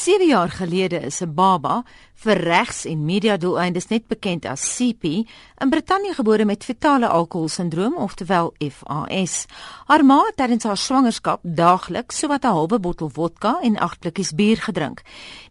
7 jaar gelede is 'n baba vir regs en media doeleindes net bekend as CP in Brittanje gebore met fetale alkoholsindroom oftewel FAS. Haar ma het tydens haar swangerskap daagliks sowat 'n halwe bottel vodka en 8 blikkies bier gedrink.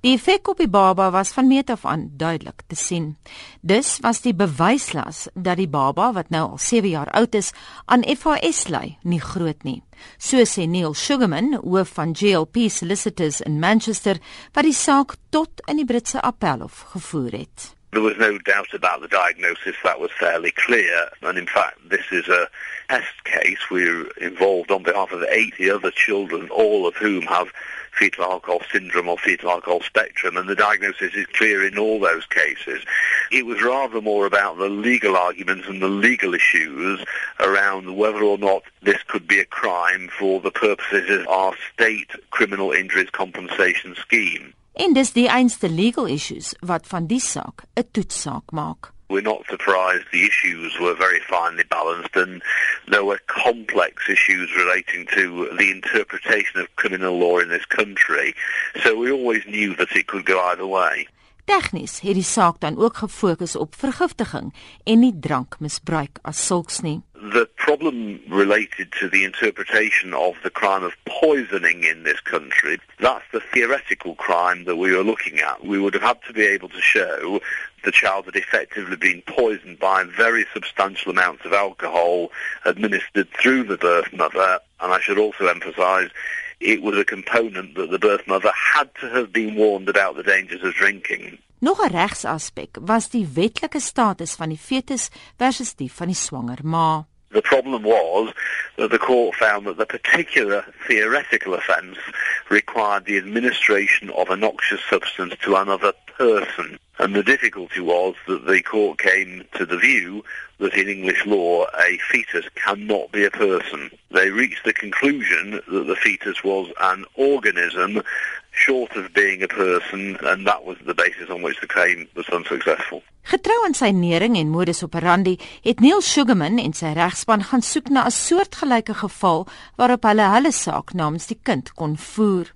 Die effek op die baba was van meet af aan duidelik te sien. Dus was die bewyslas dat die baba wat nou al 7 jaar oud is aan FAS ly nie groot nie. So sê Neil Sugarman, hoof van GLP Solicitors in Manchester, wat die saak tot in die Britse Appelhof gevoer het. There was no doubt about the diagnosis, that was fairly clear. And in fact, this is a test case. We're involved on behalf of 80 other children, all of whom have fetal alcohol syndrome or fetal alcohol spectrum, and the diagnosis is clear in all those cases. It was rather more about the legal arguments and the legal issues around whether or not this could be a crime for the purposes of our state criminal injuries compensation scheme. En dis die einste legal issues wat van die saak 'n toetsaak maak. We're not surprised the issues were very finely balanced and there were complex issues relating to the interpretation of criminal law in this country. So we always knew that it could go either way. Tegnies het die saak dan ook gefokus op vergiftiging en nie drankmisbruik as sulks nie. The problem related to the interpretation of the crime of poisoning in this country, that's the theoretical crime that we were looking at. We would have had to be able to show the child had effectively been poisoned by very substantial amounts of alcohol administered through the birth mother. And I should also emphasize it was a component that the birth mother had to have been warned about the dangers of drinking. Nog 'n regsaspek was die wetlike status van die fetus versus die van die swanger ma. The problem was that the court found that the particular theoretical offence required the administration of a noxious substance to another person. And the difficulty was that the court came to the view that in English law a fetus cannot be a person. They reached the conclusion that the fetus was an organism short of being a person and that was the basis on which the claim was unsuccessful. Getrou aan sy nering en modus operandi, het Neil Sugarman en sy regspan gaan soek na 'n soortgelyke geval waarop hulle hulle saak namens die kind kon voer.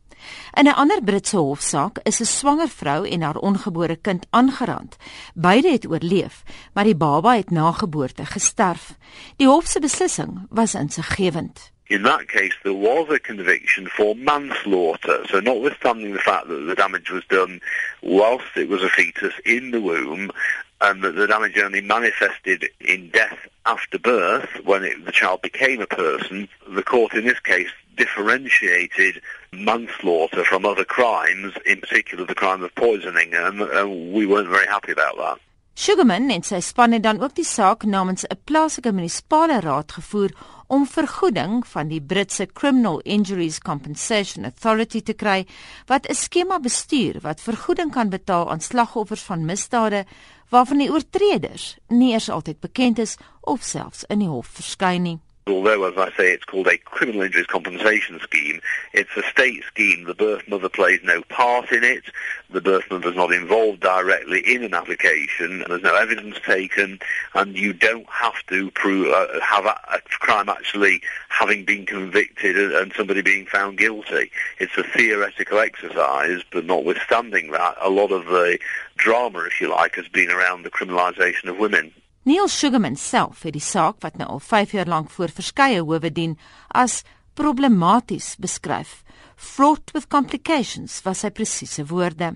In 'n ander Britse hofsaak is 'n swanger vrou en haar ongebore kind aangerand. Beide het oorleef, maar die baba het na geboorte gesterf. Die hof se beslissing was insiggewend. In that case, there was a conviction for manslaughter. So, notwithstanding the fact that the damage was done whilst it was a fetus in the womb, and that the damage only manifested in death after birth, when it, the child became a person, the court in this case differentiated manslaughter from other crimes, in particular the crime of poisoning, and, and we weren't very happy about that. Sugarman en sy span het dan ook die saak namens 'n plaaslike munisipale raad gevoer om vergoeding van die Britse Criminal Injuries Compensation Authority te kry wat 'n skema bestuur wat vergoeding kan betaal aan slagoffers van misdade waarvan die oortreders nie eers altyd bekend is of selfs in die hof verskyn nie. Although, as I say, it's called a criminal injuries compensation scheme, it's a state scheme. The birth mother plays no part in it. The birth mother is not involved directly in an application. There's no evidence taken, and you don't have to prove uh, have a, a, crime actually having been convicted and somebody being found guilty. It's a theoretical exercise, but notwithstanding that, a lot of the drama, if you like, has been around the criminalisation of women. Neil Sugarman self het die saak wat nou al 5 jaar lank voor verskeie howe dien as problematies beskryf. Fraught with complications was sy presiese woorde.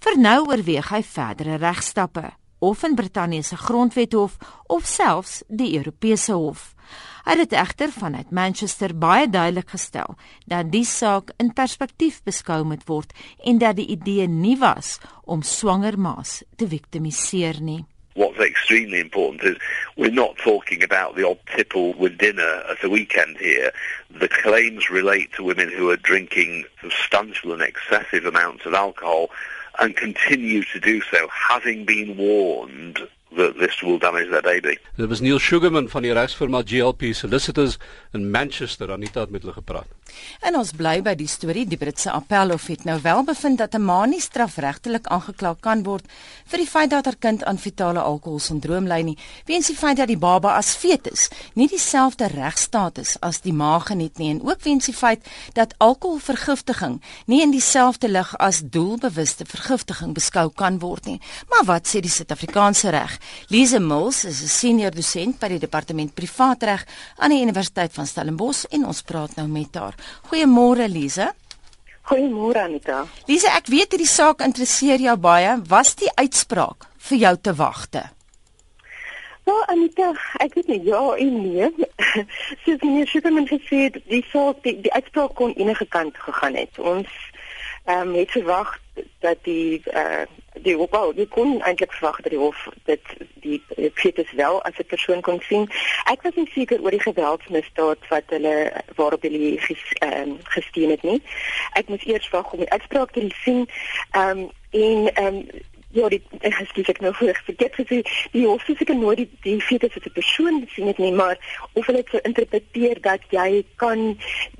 Vir nou oorweeg hy verdere regstappe of in Brittanje se grondwethof of selfs die Europese hof. Hy het egter vanuit Manchester baie duidelik gestel dat die saak in perspektief beskou moet word en dat die idee nie was om swanger ma's te viktimiseer nie. What's extremely important is we're not talking about the odd tipple with dinner at the weekend here. The claims relate to women who are drinking substantial and excessive amounts of alcohol and continue to do so, having been warned that this will damage their baby. Dit was Neil Sugarman van die regsfirma GLP Solicitors in Manchester aan die tyd met hulle gepraat. En ons bly by die storie die Britse appelhof het nou wel bevind dat 'n ma nie strafregtelik aangekla kan word vir die feit dat haar kind aan fetale alkoholsindroom ly nie, weens die feit dat die baba as fetus nie dieselfde regstatus as die ma geniet nie en ook weens die feit dat alkoholvergiftiging nie in dieselfde lig as doelbewuste vergiftiging beskou kan word nie. Maar wat sê die Suid-Afrikaanse reg? Lise Mills is 'n senior dosent by die departement privaatreg aan die Universiteit van Stellenbosch en ons praat nou met haar. Goeiemôre Lise. Goeiemôre Anita. Lise, ek weet hierdie saak interesseer jou baie. Was die uitspraak vir jou te wagte? Ja, Anita, ek weet nie ja en nee. Soos meneer Schumann gesê het, die saak die, die uitspraak kon enige kant gegaan het. Ons ehm um, het verwag dat die eh uh, die hof die kon eintlik verwag dat die hof dit die fetus wel as 'n persoon kon sien. Ek was nie seker oor die geweldsmisdaad wat hulle waarop hulle ges, ehm um, gesteun het nie. Ek moes eers wag om die uitspraak te sien. Ehm um, en ehm um, Ja, die ekskuus ek nou voor vergeet gesê, die hof sê seker nooit die die fetus as 'n persoon sien dit nie, maar of hulle dit so interpreteer dat jy kan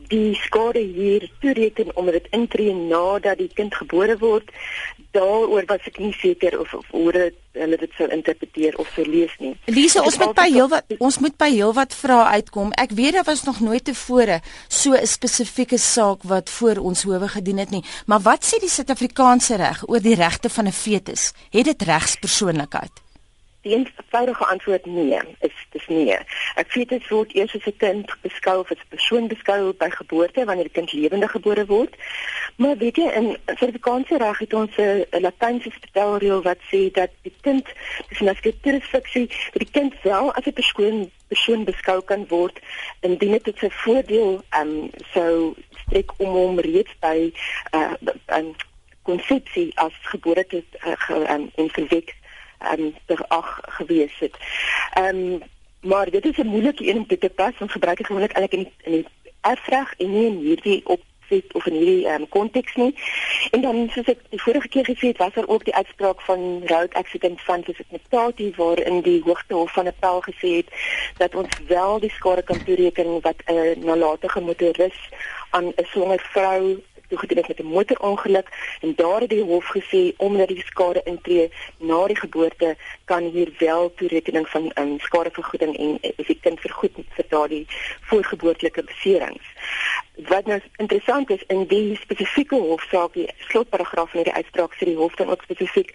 die skade hier toereken omdat dit intree nadat die kind gebore word daaroor was ek nie seker of of hoe dit hulle dit sou interpreteer of sou lees nie. Lise, ons moet by heel wat ons moet by heel wat vrae uitkom. Ek weet daar was nog nooit tevore so 'n spesifieke saak wat voor ons howe gedien het nie. Maar wat sê die Suid-Afrikaanse reg oor die regte van 'n fetus? Het dit regspersoonlikheid? Die eenvoudige antwoord nee, is dis nee. Weet dit word eers as 'n kind beskou of as 'n persoon beskou by geboorte wanneer die kind lewendig gebore word. Maar weet jy in Suid-Afrikaanse reg het ons 'n Latynse vertelreël wat sê dat die kind dis 'n asketirisfiksie dat die kind wel as 'n persoon persoon beskou kan word indien dit tot sy voordeel ehm um, sou strek om hom reeds by 'n uh, um, konsepsie as geboorte uh, ge, um, en verwek ehm um, ter ag gewees het. Ehm um, maar dit is 'n moeilike een om te pas want gebruik ek gewoonlik eintlik in in die erfreg en nie in hierdie op sit of in hierdie ehm um, konteks nie. En dan soos ek die vorige keer gesê het, was daar ook die uitspraak van road accident van soos ek met Tati waar in die hoogtehof van Appel gesê het dat ons wel die skade kan toereken wat 'n uh, nalatige motoris aan 'n swanger vrou toegedien het met 'n motorongeluk en daar het die hof gesê omdat die skade intree na die geboorte kan hier wel toerekening van um, skadevergoeding en is eh, die kind vergoed vir daardie voorgeboortelike beserings. Wat nou interessant is in die spesifieke hofsaak die slotparagraaf in die uitspraak sê die hof dan ook spesifiek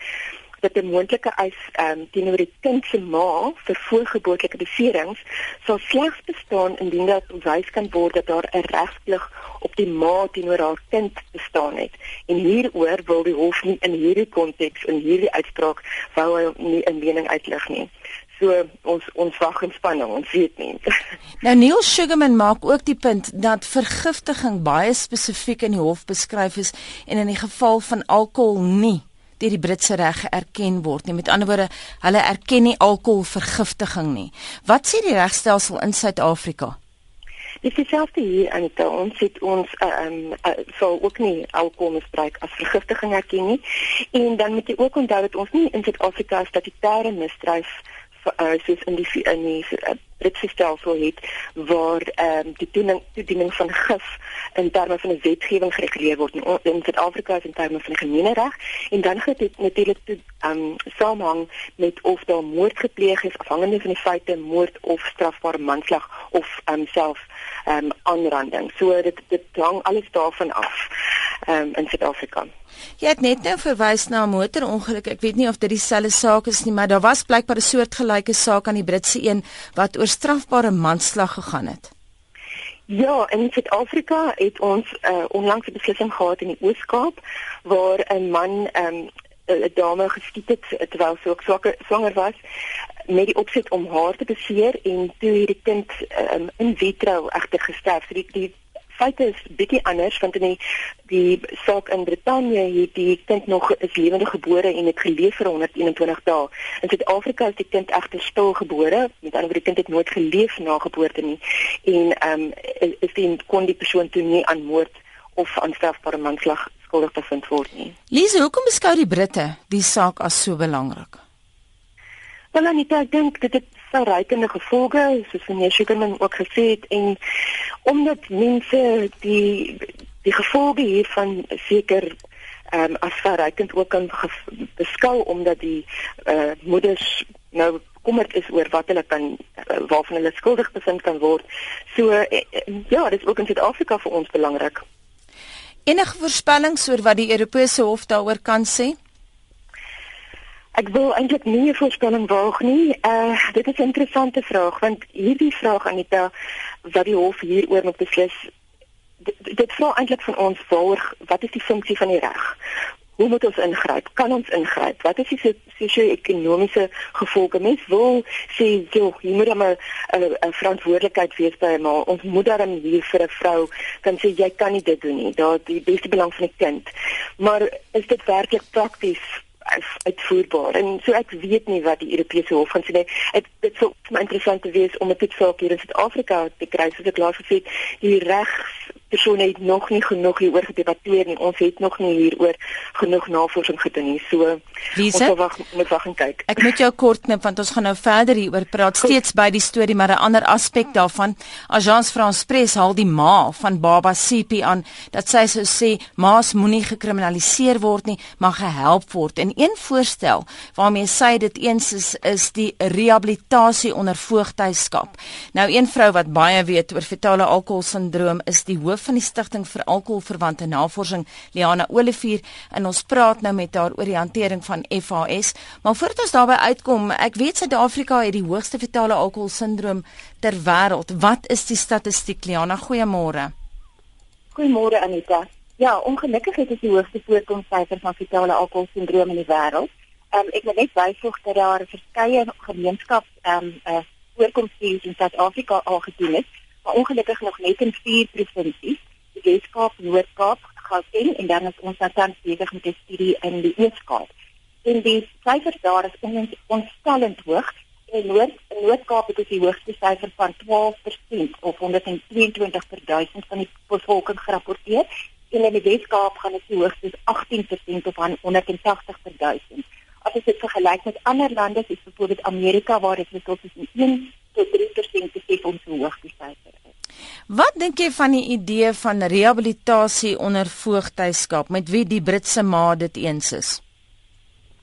dat 'n moontlike eis um, teenoor die kind se ma vir voorgeboortelike beserings sal slegs bestaan indien dit bewys kan word dat daar 'n regsplig op die ma teenoor haar kind bestaan het. En hieroor wil die hof nie in hierdie konteks in hierdie uitspraak wou hy nie 'n mening uitlig nie. So ons ons wag in spanning, ons weet nie. Nou Neil Sugarman maak ook die punt dat vergiftiging baie spesifiek in die hof beskryf is en in die geval van alkohol nie deur die Britse reg erken word nie. Met ander woorde, hulle erken nie alkoholvergiftiging nie. Wat sê die regstelsel in Suid-Afrika? Dis dieselfde hier aan die ons het ons ehm uh, uh, sou ook nie alkoholmisbruik as vergiftiging erken nie. En dan moet jy ook onthou dat ons nie in Suid-Afrika statutêre misdryf uh, soos in die in die uh, Britse stelsel het waar ehm um, die toediening, toediening van gif in terme van 'n wetgewing gereguleer word in, in Suid-Afrika is in terme van gemeenereg en dan het dit natuurlik toe ehm um, saamhang met of daar moord gepleeg is afhangende van die feite moord of strafbare manslag of ehm um, self ehm um, aanranding. So dit dit hang alles daarvan af ehm um, in Suid-Afrika. Jy het net nou verwys na 'n motorongeluk. Ek weet nie of dit dieselfde saak is nie, maar daar was blykbaar 'n soortgelyke saak aan die Britse een wat oor strafbare manslag gegaan het. Ja, in Suid-Afrika het ons uh, onlangs 'n beslissing gehad in die Oos-Kaap waar 'n man 'n um, dame geskiet het terwyl sy ook swanger, swanger was met die opset om haar te beseer en toe hierdie kind um, in vitro egter gesterf. So die, die feite is bietjie anders want in die die saak in Brittanje het die kind nog is lewende gebore en het geleef vir 121 dae. In Suid-Afrika is die kind egter stil gebore, met ander woorde die kind het nooit geleef na geboorte nie. En ehm um, is die kon die persoon toe nie aan moord of aan strafbare manslag skuldig bevind word nie. Lise, hoekom beskou die Britte die saak as so belangrik? Wel Anita, ek dink dit het verrykende gevolge, soos meneer Sugarman ook gesê het en omdat mense die die gevolge hiervan seker ehm um, as verrykend ook kan beskou omdat die eh uh, moeders nou bekommerd is oor wat hulle kan uh, waarvan hulle skuldig bevind kan word. So uh, ja, dit is ook in Suid-Afrika vir ons belangrik. Enige voorspellings oor wat die Europese Hof daaroor kan sê? Ek wil eintlik nie 'n voorspelling waag nie. Uh dit is 'n interessante vraag want hierdie vraag Anita wat die hof hieroor moet beslis dit, dit vra eintlik van ons waaroor wat is die funksie van die reg? Hoe moet ons ingryp? Kan ons ingryp? Wat is die sosio-ekonomiese gevolge? Mens wil sê jy jy moet maar 'n verantwoordelikheid wees by maar ons moet dan hier vir 'n vrou kan sê jy kan nie dit doen nie. Daar die beste belang van die kind. Maar is dit werklik prakties? Uitvoerbaar. En so ek weet nie wat die Europese Hof gaan sê nie. Dit dit sou my interessant wees om 'n tipe saak hier in Suid-Afrika te kry soos ek laas gesê het, die regs persone het nog nie genoeg hieroor gedebatteer en ons het nog nie hieroor genoeg navorsing gedoen nie. So Lise, ons wag moet wag en kyk. Ek moet jou kort knip want ons gaan nou verder hieroor praat Goed. steeds by die storie maar 'n ander aspek daarvan. Agence France Presse haal die ma van baba CP aan dat sy sou sê ma's moenie gekriminaliseer word nie, maar gehelp word. En een voorstel waarmee sy dit eens is is die rehabilitasie onder voogtyskap. Nou een vrou wat baie weet oor fetale alkoholsindroom is die hoof van die stigting vir alkoholverwante navorsing, Liana Olivier, en ons praat nou met haar oor die hantering van FAS. Maar voordat ons daarby uitkom, ek weet Suid-Afrika het die hoogste fetale alkoholsindroom ter wêreld. Wat is die statistiek, Liana? Goeiemôre. Goeiemôre Anita. Ja, ongelukkig het ons die hoogste voorkomsyfer van fetale alkoholsindroom in die wêreld. Um, ek wil net byvoeg dat daar verskeie gemeenskaps ehm um, uh, voorkomstudies in Suid-Afrika al gedoen is maar ongelukkig nog net in vier provinsies, die Weskaap, Noord-Kaap, Gauteng en dan is ons nou tans besig met 'n studie in die Oos-Kaap. En die syfers daar is ons ontstellend hoog. In Noord in Noord-Kaap het ons die hoogste syfer van 12% of 122 per 1000 van die bevolking gerapporteer en in die Weskaap gaan dit die hoogste 18% of 180 per 1000. As dit vergelyk met ander lande, soos byvoorbeeld Amerika waar dit tot 1 tot 3% besef ons hoe hoog die syfer is. Wat dink jy van die idee van rehabilitasie onder voogtyskap met wie die Britse ma dit eens is?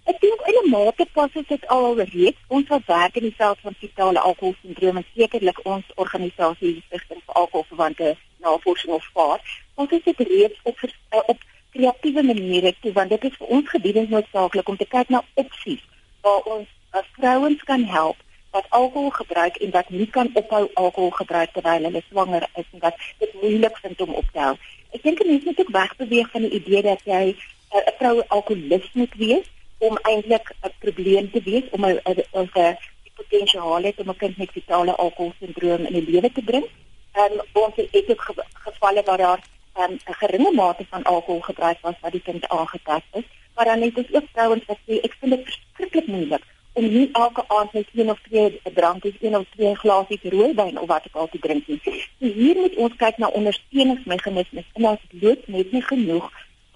Ek dink in 'n mate pas dit al reeds ons wat werk in die veld van fetale alkoholsindroom en sekerlik ons organisasie Stichting vir Alkoholverwante Navorsing of FAR, ons het dit reeds op uh, op kreatiewe maniere toe want dit is vir ons gedurende noodsaaklik om te kyk na opsies waar ons as vrouens kan help wat alkohol gebruik en wat nie kan ophou alkohol gebruik terwyl hulle swanger is en wat dit moeilik vind om op te hou. Ek dink mense moet ook wegbeweeg van die idee dat jy eh, 'n vrou alkoholist moet wees om eintlik 'n probleem te wees om 'n 'n potensiaal het om 'n kind met fetale alkoholsindroom in die lewe te bring. En um, ons het ook gevalle waar daar um, 'n geringe mate van alkohol gebruik was wat die kind aangetast is, maar dan het ons ook vrouens wat sê ek vind dit verskriklik moeilik om nie elke aand net een of twee drankies, een of twee glasies rooiwyn of wat ek al te drink nie. So hier moet ons kyk na ondersteuningsmeganismes en ons het net nie genoeg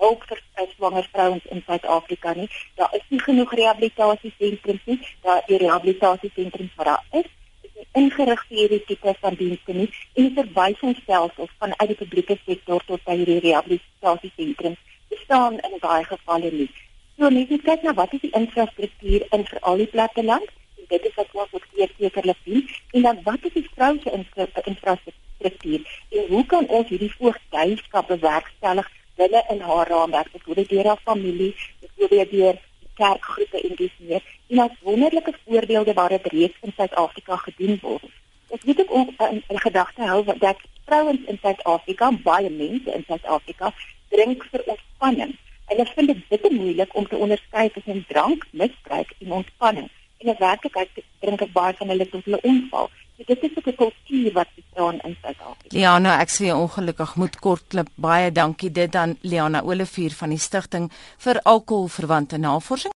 hulp vir swanger vrouens in Suid-Afrika nie. Daar is nie genoeg rehabilitasiesentrums nie. Daar die rehabilitasiesentrums wat daar is, is ingerig vir hierdie tipe van dienste nie en die verwysingsstelsels vanuit die publieke sektor tot by hierdie rehabilitasiesentrums staan in baie gevalle nie. So mens moet kyk na wat is die infrastruktuur in vir al die platteland en dit is wat ons ook sekerlik sien en dan wat is die vroue se infrastruktuur? En hoe kan ons hierdie voogdyskap bewerkstellig binne in haar raamwerk byvoorbeeld deur haar familie byvoorbeeld deur kerkgroepe en dis meer. En as wonderlike voorbeelde waar dit reeds in Suid-Afrika gedoen word. Ek weet ook ons in, in gedagte hou dat vrouens in Suid-Afrika baie mense in Suid-Afrika drink vir ontspanning Ek vind dit baie moeilik om te onderskei tussen drankmisbruik en ontspanning. En in werklikheid drink ek baie van hulle tot hulle onval. So dit is 'n kultuur wat bestaan in Suid-Afrika. Liana, ek sê ongelukkig moet kortklip. Baie dankie dit aan Liana Olivier van die Stichting vir Alkoholverwante Navorsing.